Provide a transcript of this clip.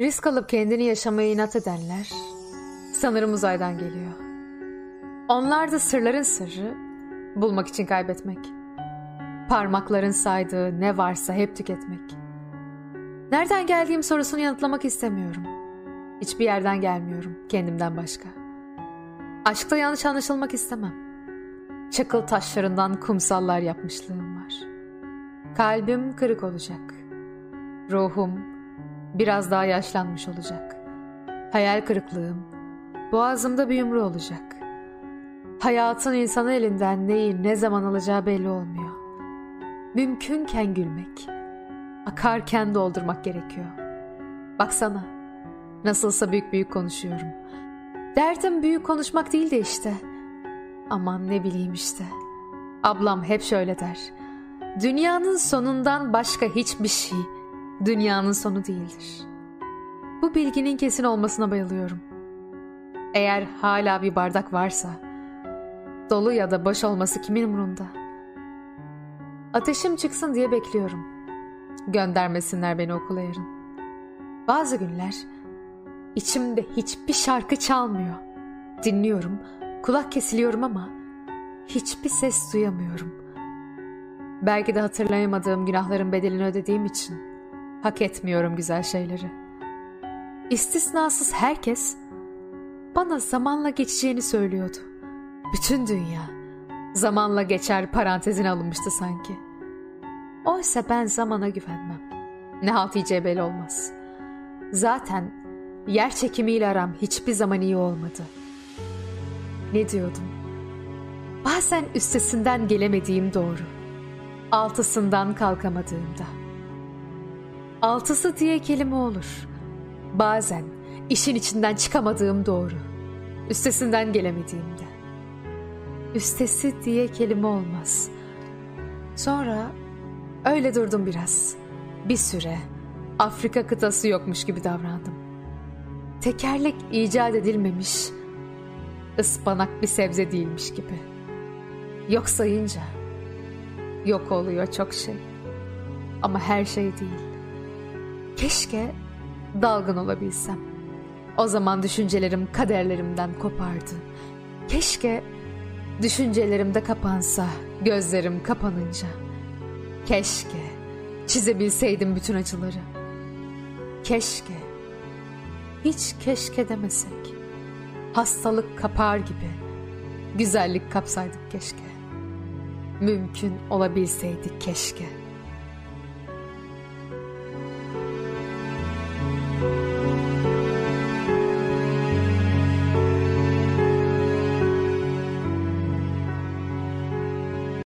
Risk alıp kendini yaşamaya inat edenler sanırım uzaydan geliyor. Onlar da sırların sırrı bulmak için kaybetmek. Parmakların saydığı ne varsa hep tüketmek. Nereden geldiğim sorusunu yanıtlamak istemiyorum. Hiçbir yerden gelmiyorum kendimden başka. Aşkta yanlış anlaşılmak istemem. Çakıl taşlarından kumsallar yapmışlığım var. Kalbim kırık olacak. Ruhum biraz daha yaşlanmış olacak. Hayal kırıklığım boğazımda bir yumru olacak. Hayatın insanın elinden neyi ne zaman alacağı belli olmuyor. Mümkünken gülmek, akarken doldurmak gerekiyor. Baksana, nasılsa büyük büyük konuşuyorum. Derdim büyük konuşmak değil de işte. Aman ne bileyim işte. Ablam hep şöyle der. Dünyanın sonundan başka hiçbir şey dünyanın sonu değildir. Bu bilginin kesin olmasına bayılıyorum. Eğer hala bir bardak varsa, dolu ya da boş olması kimin umurunda? Ateşim çıksın diye bekliyorum. Göndermesinler beni okula yarın. Bazı günler içimde hiçbir şarkı çalmıyor. Dinliyorum, kulak kesiliyorum ama hiçbir ses duyamıyorum. Belki de hatırlayamadığım günahların bedelini ödediğim için hak etmiyorum güzel şeyleri. İstisnasız herkes bana zamanla geçeceğini söylüyordu. Bütün dünya zamanla geçer parantezine alınmıştı sanki. Oysa ben zamana güvenmem. Ne halt yiyeceği belli olmaz. Zaten yer çekimiyle aram hiçbir zaman iyi olmadı. Ne diyordum? Bazen üstesinden gelemediğim doğru. Altısından kalkamadığımda. Altısı diye kelime olur. Bazen işin içinden çıkamadığım doğru. Üstesinden gelemediğimde. Üstesi diye kelime olmaz. Sonra öyle durdum biraz. Bir süre Afrika kıtası yokmuş gibi davrandım. Tekerlek icat edilmemiş, ıspanak bir sebze değilmiş gibi. Yok sayınca yok oluyor çok şey. Ama her şey değil. Keşke dalgın olabilsem. O zaman düşüncelerim kaderlerimden kopardı. Keşke düşüncelerimde kapansa, gözlerim kapanınca. Keşke çizebilseydim bütün acıları. Keşke, hiç keşke demesek. Hastalık kapar gibi, güzellik kapsaydık keşke. Mümkün olabilseydik keşke.''